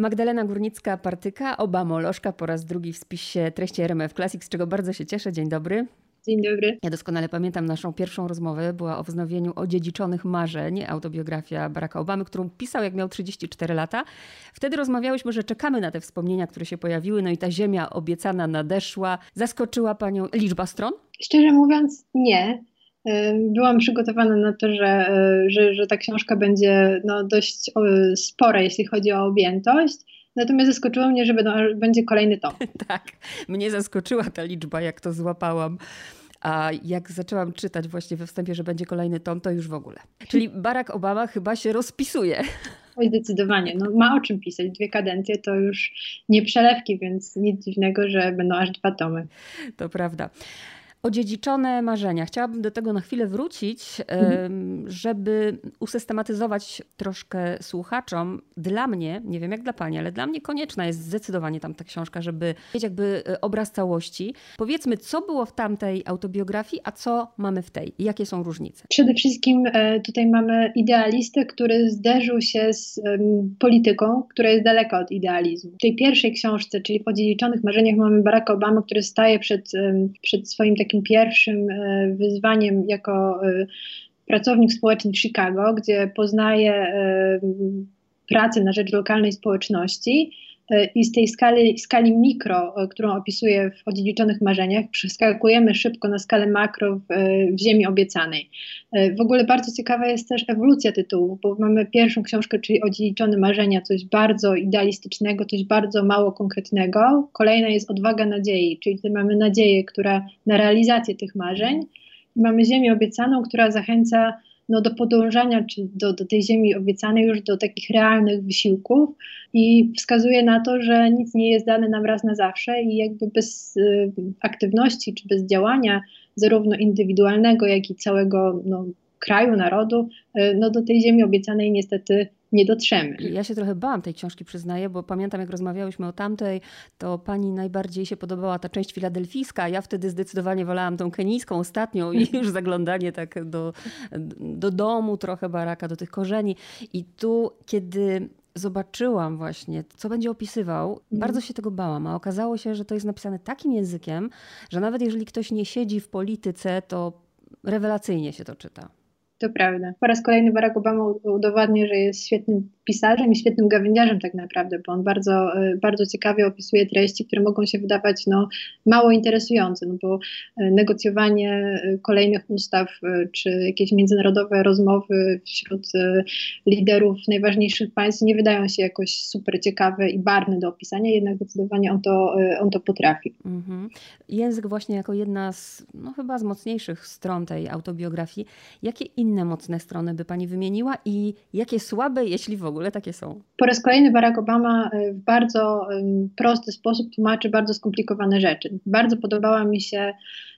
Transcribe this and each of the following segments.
Magdalena Górnicka-Partyka, Obamolożka po raz drugi w spisie treści RMF Classic, z czego bardzo się cieszę. Dzień dobry. Dzień dobry. Ja doskonale pamiętam naszą pierwszą rozmowę. Była o wznowieniu odziedziczonych marzeń, autobiografia Baracka Obamy, którą pisał jak miał 34 lata. Wtedy rozmawiałyśmy, że czekamy na te wspomnienia, które się pojawiły, no i ta ziemia obiecana nadeszła. Zaskoczyła panią liczba stron? Szczerze mówiąc, nie. Byłam przygotowana na to, że, e, że, że ta książka będzie no, dość spora, jeśli chodzi o objętość. Natomiast zaskoczyło mnie, że będą, będzie kolejny tom. tak, mnie zaskoczyła ta liczba, jak to złapałam. A jak zaczęłam czytać właśnie we wstępie, że będzie kolejny tom, to już w ogóle. Czyli Barack Obama chyba się rozpisuje. Oj, zdecydowanie. No, ma o czym pisać. Dwie kadencje to już nie przelewki, więc nic dziwnego, że będą aż dwa tomy. To prawda. Odziedziczone marzenia. Chciałabym do tego na chwilę wrócić, mhm. żeby usystematyzować troszkę słuchaczom. Dla mnie, nie wiem jak dla Pani, ale dla mnie konieczna jest zdecydowanie tam ta książka, żeby mieć jakby e, obraz całości. Powiedzmy, co było w tamtej autobiografii, a co mamy w tej? Jakie są różnice? Przede wszystkim e, tutaj mamy idealistę, który zderzył się z polityką, która jest daleka od idealizmu. W tej pierwszej książce, czyli w odziedziczonych marzeniach mamy Baracka Obama, który staje przed, przed swoim takim takim pierwszym e, wyzwaniem jako e, pracownik społeczny w Chicago, gdzie poznaje e, pracę na rzecz lokalnej społeczności i z tej skali, skali mikro, którą opisuję w odziedziczonych marzeniach, przeskakujemy szybko na skalę makro w, w Ziemi Obiecanej. W ogóle bardzo ciekawa jest też ewolucja tytułu, bo mamy pierwszą książkę, czyli Odziedziczone Marzenia, coś bardzo idealistycznego, coś bardzo mało konkretnego. Kolejna jest Odwaga Nadziei, czyli tutaj mamy nadzieję, która na realizację tych marzeń. Mamy Ziemię Obiecaną, która zachęca no, do podążania czy do, do tej ziemi obiecanej już do takich realnych wysiłków i wskazuje na to, że nic nie jest dane nam raz na zawsze i jakby bez y, aktywności czy bez działania zarówno indywidualnego, jak i całego no, kraju, narodu, y, no do tej ziemi obiecanej niestety nie dotrzemy. Ja się trochę bałam tej książki, przyznaję, bo pamiętam, jak rozmawiałyśmy o tamtej, to pani najbardziej się podobała ta część filadelfijska, a ja wtedy zdecydowanie wolałam tą kenijską ostatnią i już zaglądanie tak do, do domu trochę baraka, do tych korzeni. I tu, kiedy zobaczyłam właśnie, co będzie opisywał, mm. bardzo się tego bałam, a okazało się, że to jest napisane takim językiem, że nawet jeżeli ktoś nie siedzi w polityce, to rewelacyjnie się to czyta. To prawda. Po raz kolejny Barack Obama udowadnia, że jest świetnym pisarzem i świetnym gawędziarzem tak naprawdę, bo on bardzo, e, bardzo ciekawie opisuje treści, które mogą się wydawać no, mało interesujące, no bo e, negocjowanie e, kolejnych ustaw czy jakieś międzynarodowe rozmowy wśród liderów najważniejszych państw nie wydają się jakoś super ciekawe i barwne do opisania, jednak zdecydowanie on to, on to potrafi. Mhm. Język właśnie jako jedna z, no chyba z mocniejszych stron tej autobiografii. Jakie inne mocne strony by Pani wymieniła i jakie słabe, jeśli w ogóle takie są. Po raz kolejny Barack Obama e, w bardzo prosty sposób tłumaczy bardzo skomplikowane rzeczy. Bardzo podobała mi się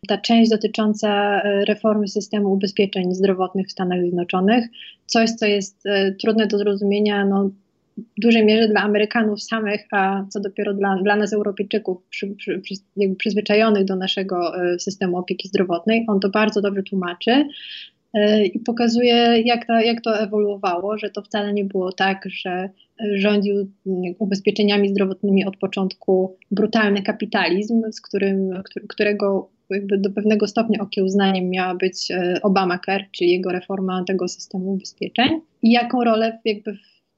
ta część dotycząca e, reformy systemu ubezpieczeń zdrowotnych w Stanach Zjednoczonych. Coś, co jest e, trudne do zrozumienia no, w dużej mierze dla Amerykanów samych, a co dopiero dla, dla nas, Europejczyków, przy, przy, przyzwyczajonych do naszego systemu opieki zdrowotnej. On to bardzo dobrze tłumaczy. E, i pokazuje, jak to, jak to ewoluowało, że to wcale nie było tak, że rządził ubezpieczeniami zdrowotnymi od początku brutalny kapitalizm, z którym, którego jakby do pewnego stopnia okiełznaniem miała być e, Obamacare, czyli jego reforma tego systemu ubezpieczeń i jaką rolę jakby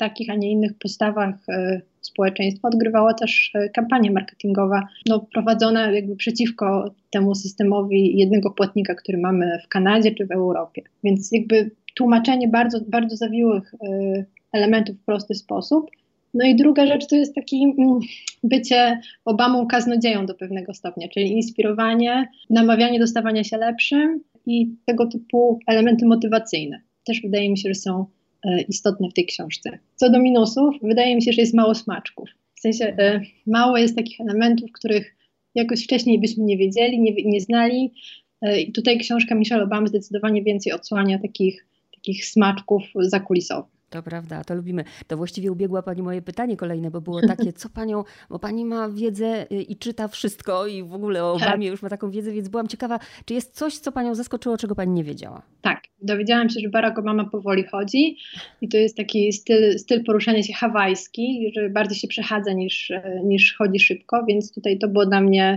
takich, a nie innych postawach e, społeczeństwa odgrywała też e, kampania marketingowa no, prowadzona jakby przeciwko temu systemowi jednego płatnika, który mamy w Kanadzie czy w Europie. Więc jakby tłumaczenie bardzo, bardzo zawiłych e, elementów w prosty sposób. No i druga rzecz to jest takie mm, bycie Obamą kaznodzieją do pewnego stopnia, czyli inspirowanie, namawianie do stawania się lepszym i tego typu elementy motywacyjne. Też wydaje mi się, że są istotne w tej książce. Co do minusów, wydaje mi się, że jest mało smaczków. W sensie e, mało jest takich elementów, których jakoś wcześniej byśmy nie wiedzieli, nie, nie znali. E, I tutaj książka Michelle Obamy zdecydowanie więcej odsłania takich, takich smaczków zakulisowych. To prawda, to lubimy. To właściwie ubiegła Pani moje pytanie kolejne, bo było takie, co Panią, bo Pani ma wiedzę y, i czyta wszystko i w ogóle o tak. Obamie już ma taką wiedzę, więc byłam ciekawa, czy jest coś, co Panią zaskoczyło, czego Pani nie wiedziała? Tak, dowiedziałam się, że Barack Obama powoli chodzi i to jest taki styl, styl poruszania się hawajski, że bardziej się przechadza niż, niż chodzi szybko, więc tutaj to było dla mnie,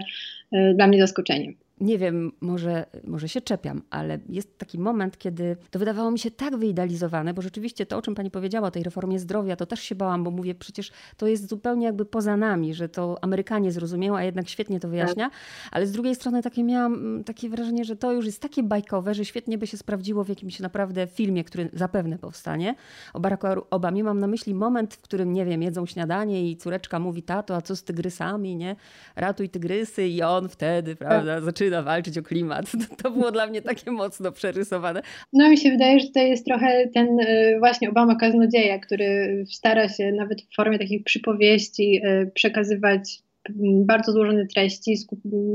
y, dla mnie zaskoczeniem nie wiem, może, może się czepiam, ale jest taki moment, kiedy to wydawało mi się tak wyidealizowane, bo rzeczywiście to, o czym pani powiedziała, o tej reformie zdrowia, to też się bałam, bo mówię, przecież to jest zupełnie jakby poza nami, że to Amerykanie zrozumieją, a jednak świetnie to wyjaśnia, tak. ale z drugiej strony takie miałam mm, takie wrażenie, że to już jest takie bajkowe, że świetnie by się sprawdziło w jakimś naprawdę filmie, który zapewne powstanie. O Baracku Obamie mam na myśli moment, w którym, nie wiem, jedzą śniadanie i córeczka mówi, tato, a co z tygrysami, nie? Ratuj tygrysy i on wtedy, prawda, tak. zaczyna zaczyna walczyć o klimat. To było dla mnie takie mocno przerysowane. No mi się wydaje, że to jest trochę ten y, właśnie Obama kaznodzieja, który stara się nawet w formie takich przypowieści y, przekazywać mm, bardzo złożone treści,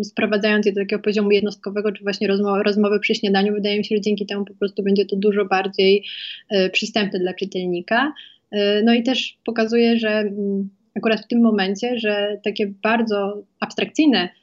sprowadzając je do takiego poziomu jednostkowego, czy właśnie rozmowy, rozmowy przy śniadaniu. Wydaje mi się, że dzięki temu po prostu będzie to dużo bardziej y, przystępne dla czytelnika. No i też pokazuje, że mm, akurat w tym momencie, że takie bardzo abstrakcyjne E,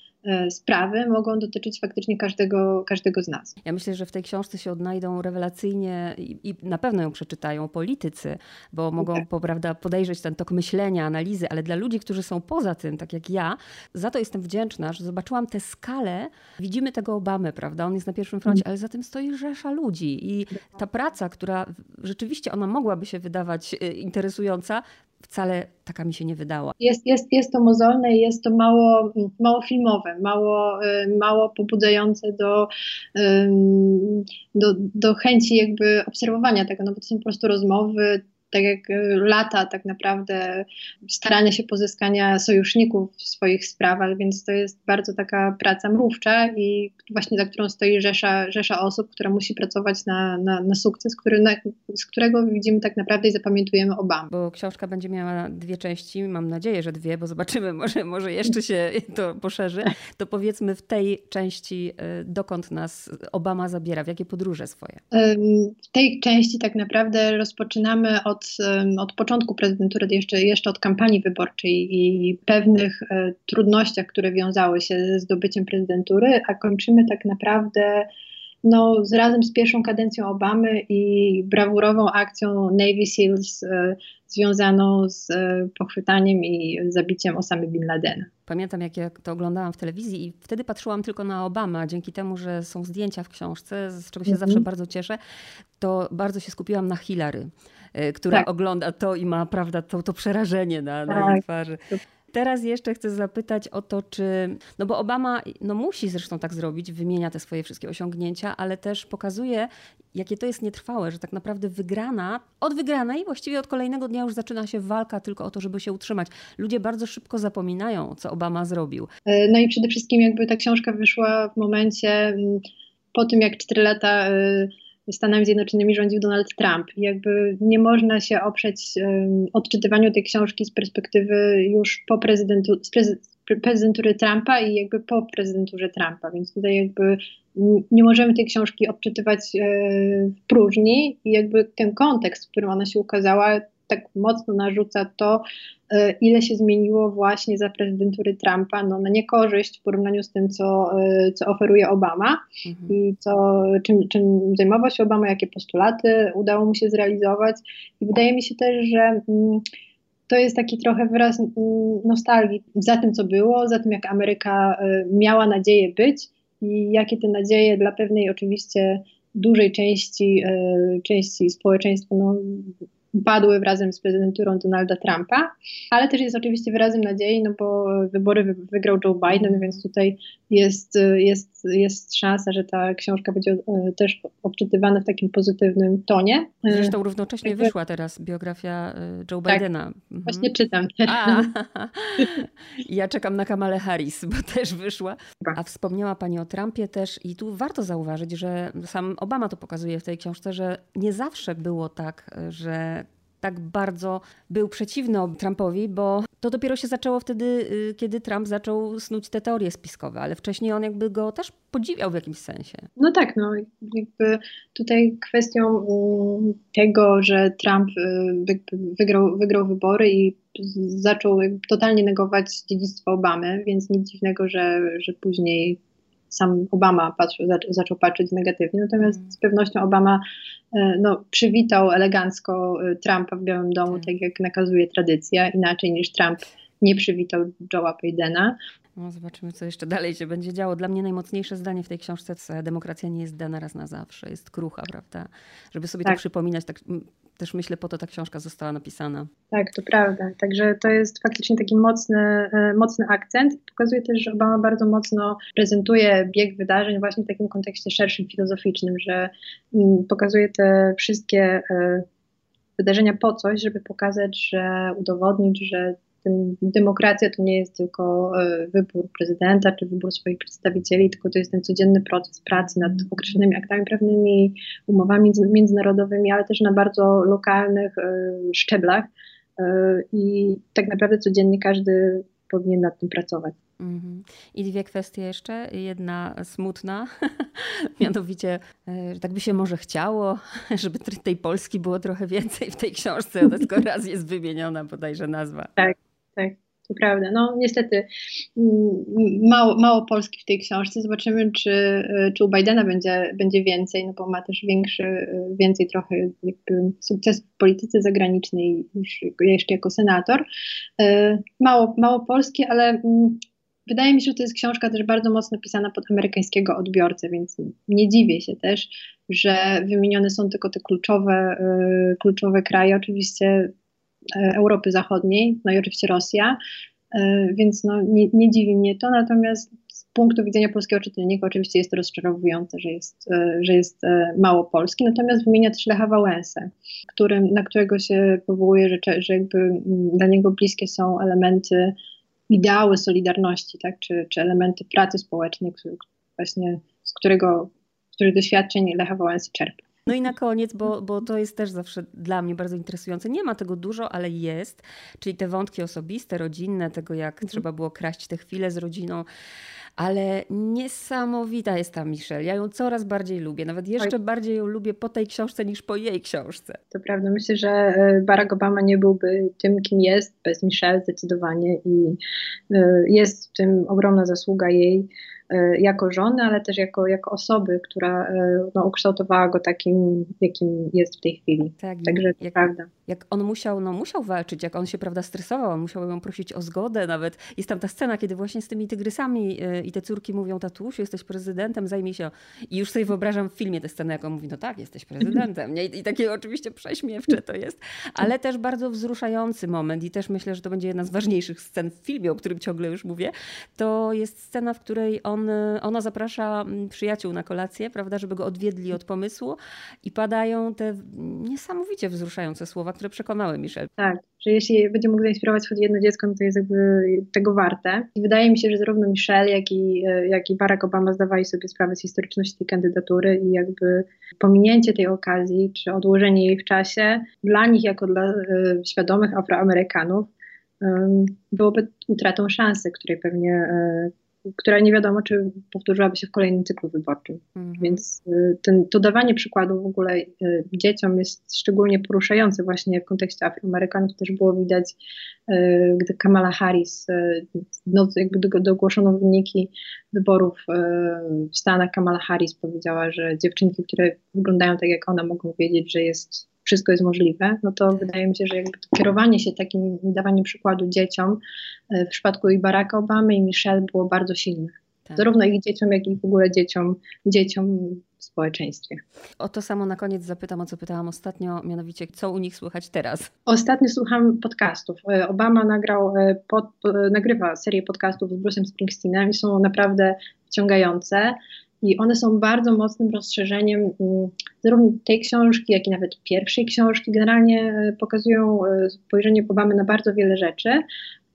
sprawy mogą dotyczyć faktycznie każdego, każdego z nas. Ja myślę, że w tej książce się odnajdą rewelacyjnie i, i na pewno ją przeczytają politycy, bo mogą. Tak. prawda, podejrzeć ten tok myślenia, analizy, ale dla ludzi, którzy są poza tym, tak jak ja, za to jestem wdzięczna, że zobaczyłam tę skalę. Widzimy tego Obamy, prawda? On jest na pierwszym froncie, ale za tym stoi rzesza ludzi i ta praca, która rzeczywiście ona mogłaby się wydawać e, interesująca, wcale taka mi się nie wydała. Jest, jest, jest to mozolne i jest to mało, mało filmowe, mało, y, mało pobudzające do, do, do chęci jakby obserwowania tego, no bo to są po prostu rozmowy, tak jak y, lata tak naprawdę starania się pozyskania sojuszników w swoich sprawach, więc to jest bardzo taka praca mrówcza i właśnie za którą stoi rzesza, rzesza osób, która musi pracować na, na, na sukces, który, na, z którego widzimy tak naprawdę i zapamiętujemy Obama. Bo książka będzie miała dwie części, mam nadzieję, że dwie, bo zobaczymy, może, może jeszcze się to poszerzy. To powiedzmy w tej części, y, dokąd nas Obama zabiera, w jakie podróże swoje? W tej części tak naprawdę rozpoczynamy od od, od początku prezydentury, jeszcze, jeszcze od kampanii wyborczej i pewnych e, trudnościach, które wiązały się ze zdobyciem prezydentury, a kończymy tak naprawdę no, z, razem z pierwszą kadencją Obamy i brawurową akcją Navy SEALs e, związaną z e, pochwytaniem i zabiciem Osamy Bin Ladena. Pamiętam, jak ja to oglądałam w telewizji i wtedy patrzyłam tylko na Obama. Dzięki temu, że są zdjęcia w książce, z czego się mm -hmm. zawsze bardzo cieszę, to bardzo się skupiłam na Hillary. E, która tak. ogląda to i ma, prawda, to, to przerażenie na, tak. na twarzy. Teraz jeszcze chcę zapytać o to, czy. No bo Obama no musi zresztą tak zrobić, wymienia te swoje wszystkie osiągnięcia, ale też pokazuje, jakie to jest nietrwałe, że tak naprawdę wygrana, od wygranej właściwie od kolejnego dnia już zaczyna się walka tylko o to, żeby się utrzymać. Ludzie bardzo szybko zapominają, co Obama zrobił. E, no i przede wszystkim, jakby ta książka wyszła w momencie mm, po tym, jak 4 lata e, Stanami Zjednoczonymi rządził Donald Trump. Jakby nie można się oprzeć um, odczytywaniu tej książki z perspektywy już po prezydentu, prezydentury Trumpa i jakby po prezydenturze Trumpa, więc tutaj jakby nie możemy tej książki odczytywać e, w próżni i jakby ten kontekst, w którym ona się ukazała, tak mocno narzuca to, e, ile się zmieniło właśnie za prezydentury Trumpa, no na niekorzyść w porównaniu z tym, co, e, co oferuje Obama mhm. i co, czym, czym zajmował się Obama, jakie postulaty udało mu się zrealizować. I wydaje mi się też, że mm, to jest taki trochę wyraz mm, nostalgii za tym, co było, za tym, jak Ameryka e, miała nadzieję być i jakie te nadzieje dla pewnej oczywiście dużej części, części społeczeństwa no, padły razem z prezydenturą Donalda Trumpa, ale też jest oczywiście wyrazem nadziei, no bo wybory wygrał Joe Biden, więc tutaj jest, jest, jest szansa, że ta książka będzie e, też odczytywana w takim pozytywnym tonie. Zresztą równocześnie wyszła teraz biografia Joe tak, Bidena. Mhm. Właśnie czytam. A, ja czekam na Kamalę Harris, bo też wyszła. A wspomniała Pani o Trumpie też i tu warto zauważyć, że sam Obama to pokazuje w tej książce, że nie zawsze było tak, że tak bardzo był przeciwny Trumpowi, bo To dopiero się zaczęło wtedy, y, kiedy Trump zaczął snuć te teorie spiskowe, ale wcześniej on jakby go też podziwiał w jakimś sensie. No tak, no jakby tutaj kwestią mm, tego, że Trump y, wygrał, wygrał wybory i zaczął totalnie negować dziedzictwo Obamy, więc nic dziwnego, że, że później sam Obama patrzył, zaczął patrzeć negatywnie, natomiast z pewnością Obama e, no, przywitał elegancko e, Trumpa w Białym Domu, tak. tak jak nakazuje tradycja, inaczej niż Trump nie przywitał Joe'a Bidena. No, zobaczymy, co jeszcze dalej się będzie działo. Dla mnie najmocniejsze zdanie w tej książce demokracja nie jest dana raz na zawsze, jest krucha, prawda? Żeby sobie tak. to przypominać, tak też myślę, po to ta książka została napisana. Tak, to prawda. Także to jest faktycznie taki mocny, e, mocny akcent. Pokazuje też, że Obama bardzo mocno prezentuje bieg wydarzeń właśnie w takim kontekście szerszym, filozoficznym, że pokazuje te wszystkie e, wydarzenia po coś, żeby pokazać, że udowodnić, że demokracja to nie jest tylko e, wybór prezydenta czy wybór swoich przedstawicieli, tylko to jest ten codzienny proces pracy nad określonymi aktami prawnymi, umowami międzynarodowymi, ale też na bardzo lokalnych e, szczeblach. E, I tak naprawdę codziennie każdy powinien nad tym pracować. Mhm. I dwie kwestie jeszcze. Jedna smutna, mianowicie, że tak by się może chciało, żeby tej Polski było trochę więcej w tej książce. Tylko raz jest wymieniona bodajże nazwa. Tak, tak, to prawda. No niestety mm, mało, mało Polski w tej książce. Zobaczymy, czy, y, czy u Bidena będzie, będzie więcej, no bo ma też większy, y, więcej trochę jakby sukces w polityce zagranicznej już jeszcze jako senator. Y, mało, mało Polski, ale mm, wydaje mi się, że to jest książka też bardzo mocno pisana pod amerykańskiego odbiorcę, więc nie dziwię się też, że wymienione są tylko te kluczowe, kluczowe kraje. Oczywiście Europy Zachodniej, no i oczywiście Rosja, e, więc no, nie, nie dziwi mnie to, natomiast z punktu widzenia polskiego czytelnika oczywiście jest to rozczarowujące, że jest, e, że jest mało Polski, natomiast wymienia też Lecha Wałęsę, którym, na którego się powołuje, że, że jakby mm, dla niego bliskie są elementy, ideały Solidarności, tak, czy, czy elementy pracy społecznej, właśnie z którego, z których doświadczeń Lecha Wałęsy czerpie. No i na koniec, bo, bo to jest też zawsze dla mnie bardzo interesujące. Nie ma tego dużo, ale jest. Czyli te wątki osobiste, rodzinne, tego jak mhm. trzeba było kraść te chwile z rodziną. Ale niesamowita jest ta Michelle. Ja ją coraz bardziej lubię. Nawet jeszcze Oj. bardziej ją lubię po tej książce niż po jej książce. To prawda. Myślę, że e, Barack Obama nie byłby tym, kim jest bez Michelle zdecydowanie i e, jest w tym ogromna zasługa jej. E, jako żony, ale też jako, jako osoby, która e, no, ukształtowała go takim, jakim jest w tej chwili. Tak, Także jak, prawda. Jak on musiał, no musiał walczyć, jak on się prawda stresował, on musiał ją prosić o zgodę nawet. Jest tam ta scena, kiedy właśnie z tymi tygrysami e, i te córki mówią, tatusiu, jesteś prezydentem, zajmij się. I już sobie wyobrażam w filmie tę scenę, jak on mówi, no tak, jesteś prezydentem. Nie? I takie oczywiście prześmiewcze to jest, ale też bardzo wzruszający moment i też myślę, że to będzie jedna z ważniejszych scen w filmie, o którym ciągle już mówię. To jest scena, w której on on, ona zaprasza mm, przyjaciół na kolację, prawda, żeby go odwiedli od pomysłu i padają te niesamowicie wzruszające słowa, które przekonały Michelle. Tak, że jeśli będzie mógł zainspirować choć jedno dziecko, no to jest jakby tego warte. Wydaje mi się, że zarówno Michelle, jak i, jak i Barack Obama zdawali sobie sprawę z historyczności tej kandydatury i jakby pominięcie tej okazji, czy odłożenie jej w czasie, dla nich jako dla y, świadomych Afroamerykanów, byłoby utratą szansy, której pewnie e, która nie wiadomo, czy powtórzyłaby się w kolejnym cyklu wyborczym. Mhm. Więc y, ten, to dawanie przykładów w ogóle y, dzieciom jest szczególnie poruszające właśnie w kontekście Afroamerykanów. Też było widać, y, gdy Kamala Harris, no, jakby dogłoszono wyniki wyborów w Stanach, Kamala Harris powiedziała, że dziewczynki, które wyglądają tak jak ona, mogą wiedzieć, że jest wszystko jest możliwe, no to wydaje mi się, że jakby to kierowanie się takim dawaniem przykładu dzieciom e, w przypadku i Baracka Obamy i Michelle było bardzo silne. Tak. Zarówno ich dzieciom, jak i w ogóle dzieciom, dzieciom w społeczeństwie. O to samo na koniec zapytam, o co pytałam ostatnio, mianowicie co u nich słychać teraz? Ostatnio słucham podcastów. E, Obama nagrał, e, pod, nagrywa serię podcastów z Bruce'em Springsteenem i są naprawdę wciągające i one są bardzo mocnym rozszerzeniem mm, zarówno tej książki, jak i nawet pierwszej książki. Generalnie e, pokazują e, spojrzenie Obamy na bardzo wiele rzeczy.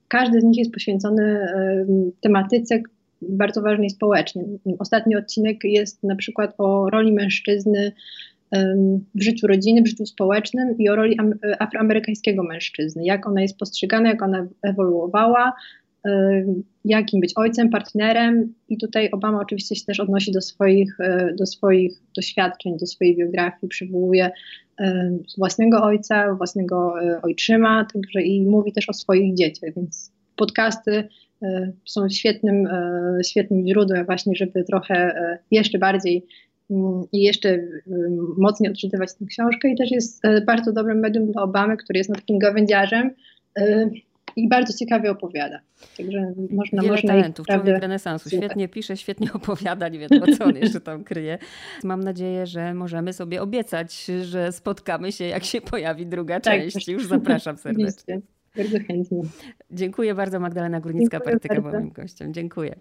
Każdy z nich jest poświęcony e, tematyce bardzo ważnej społecznie. Ostatni odcinek jest na przykład o roli mężczyzny w życiu rodziny, w życiu społecznym i o roli afroamerykańskiego mężczyzny, jak ona jest postrzegana, jak ona ewoluowała, jakim być ojcem, partnerem. I tutaj Obama oczywiście się też odnosi do swoich, e, do swoich doświadczeń, do swojej biografii, przywołuje własnego ojca, własnego ojczyma, także i mówi też o swoich dzieciach, więc podcasty są świetnym, świetnym źródłem właśnie, żeby trochę jeszcze bardziej mm, i jeszcze mocniej odczytywać tę książkę. I też jest bardzo dobrym medium dla Obamy, który jest no takim gawędziarzem, i bardzo ciekawie opowiada. Także można, Wiele można talentów, naprawdę... człowiek renesansu. Świetnie pisze, świetnie opowiada, nie wiadomo co on jeszcze tam kryje. Mam nadzieję, że możemy sobie obiecać, że spotkamy się, jak się pojawi druga tak, część. Już zapraszam serdecznie. Bardzo chętnie. Dziękuję bardzo Magdalena Górnicka-Partyka, moim gościem. Dziękuję.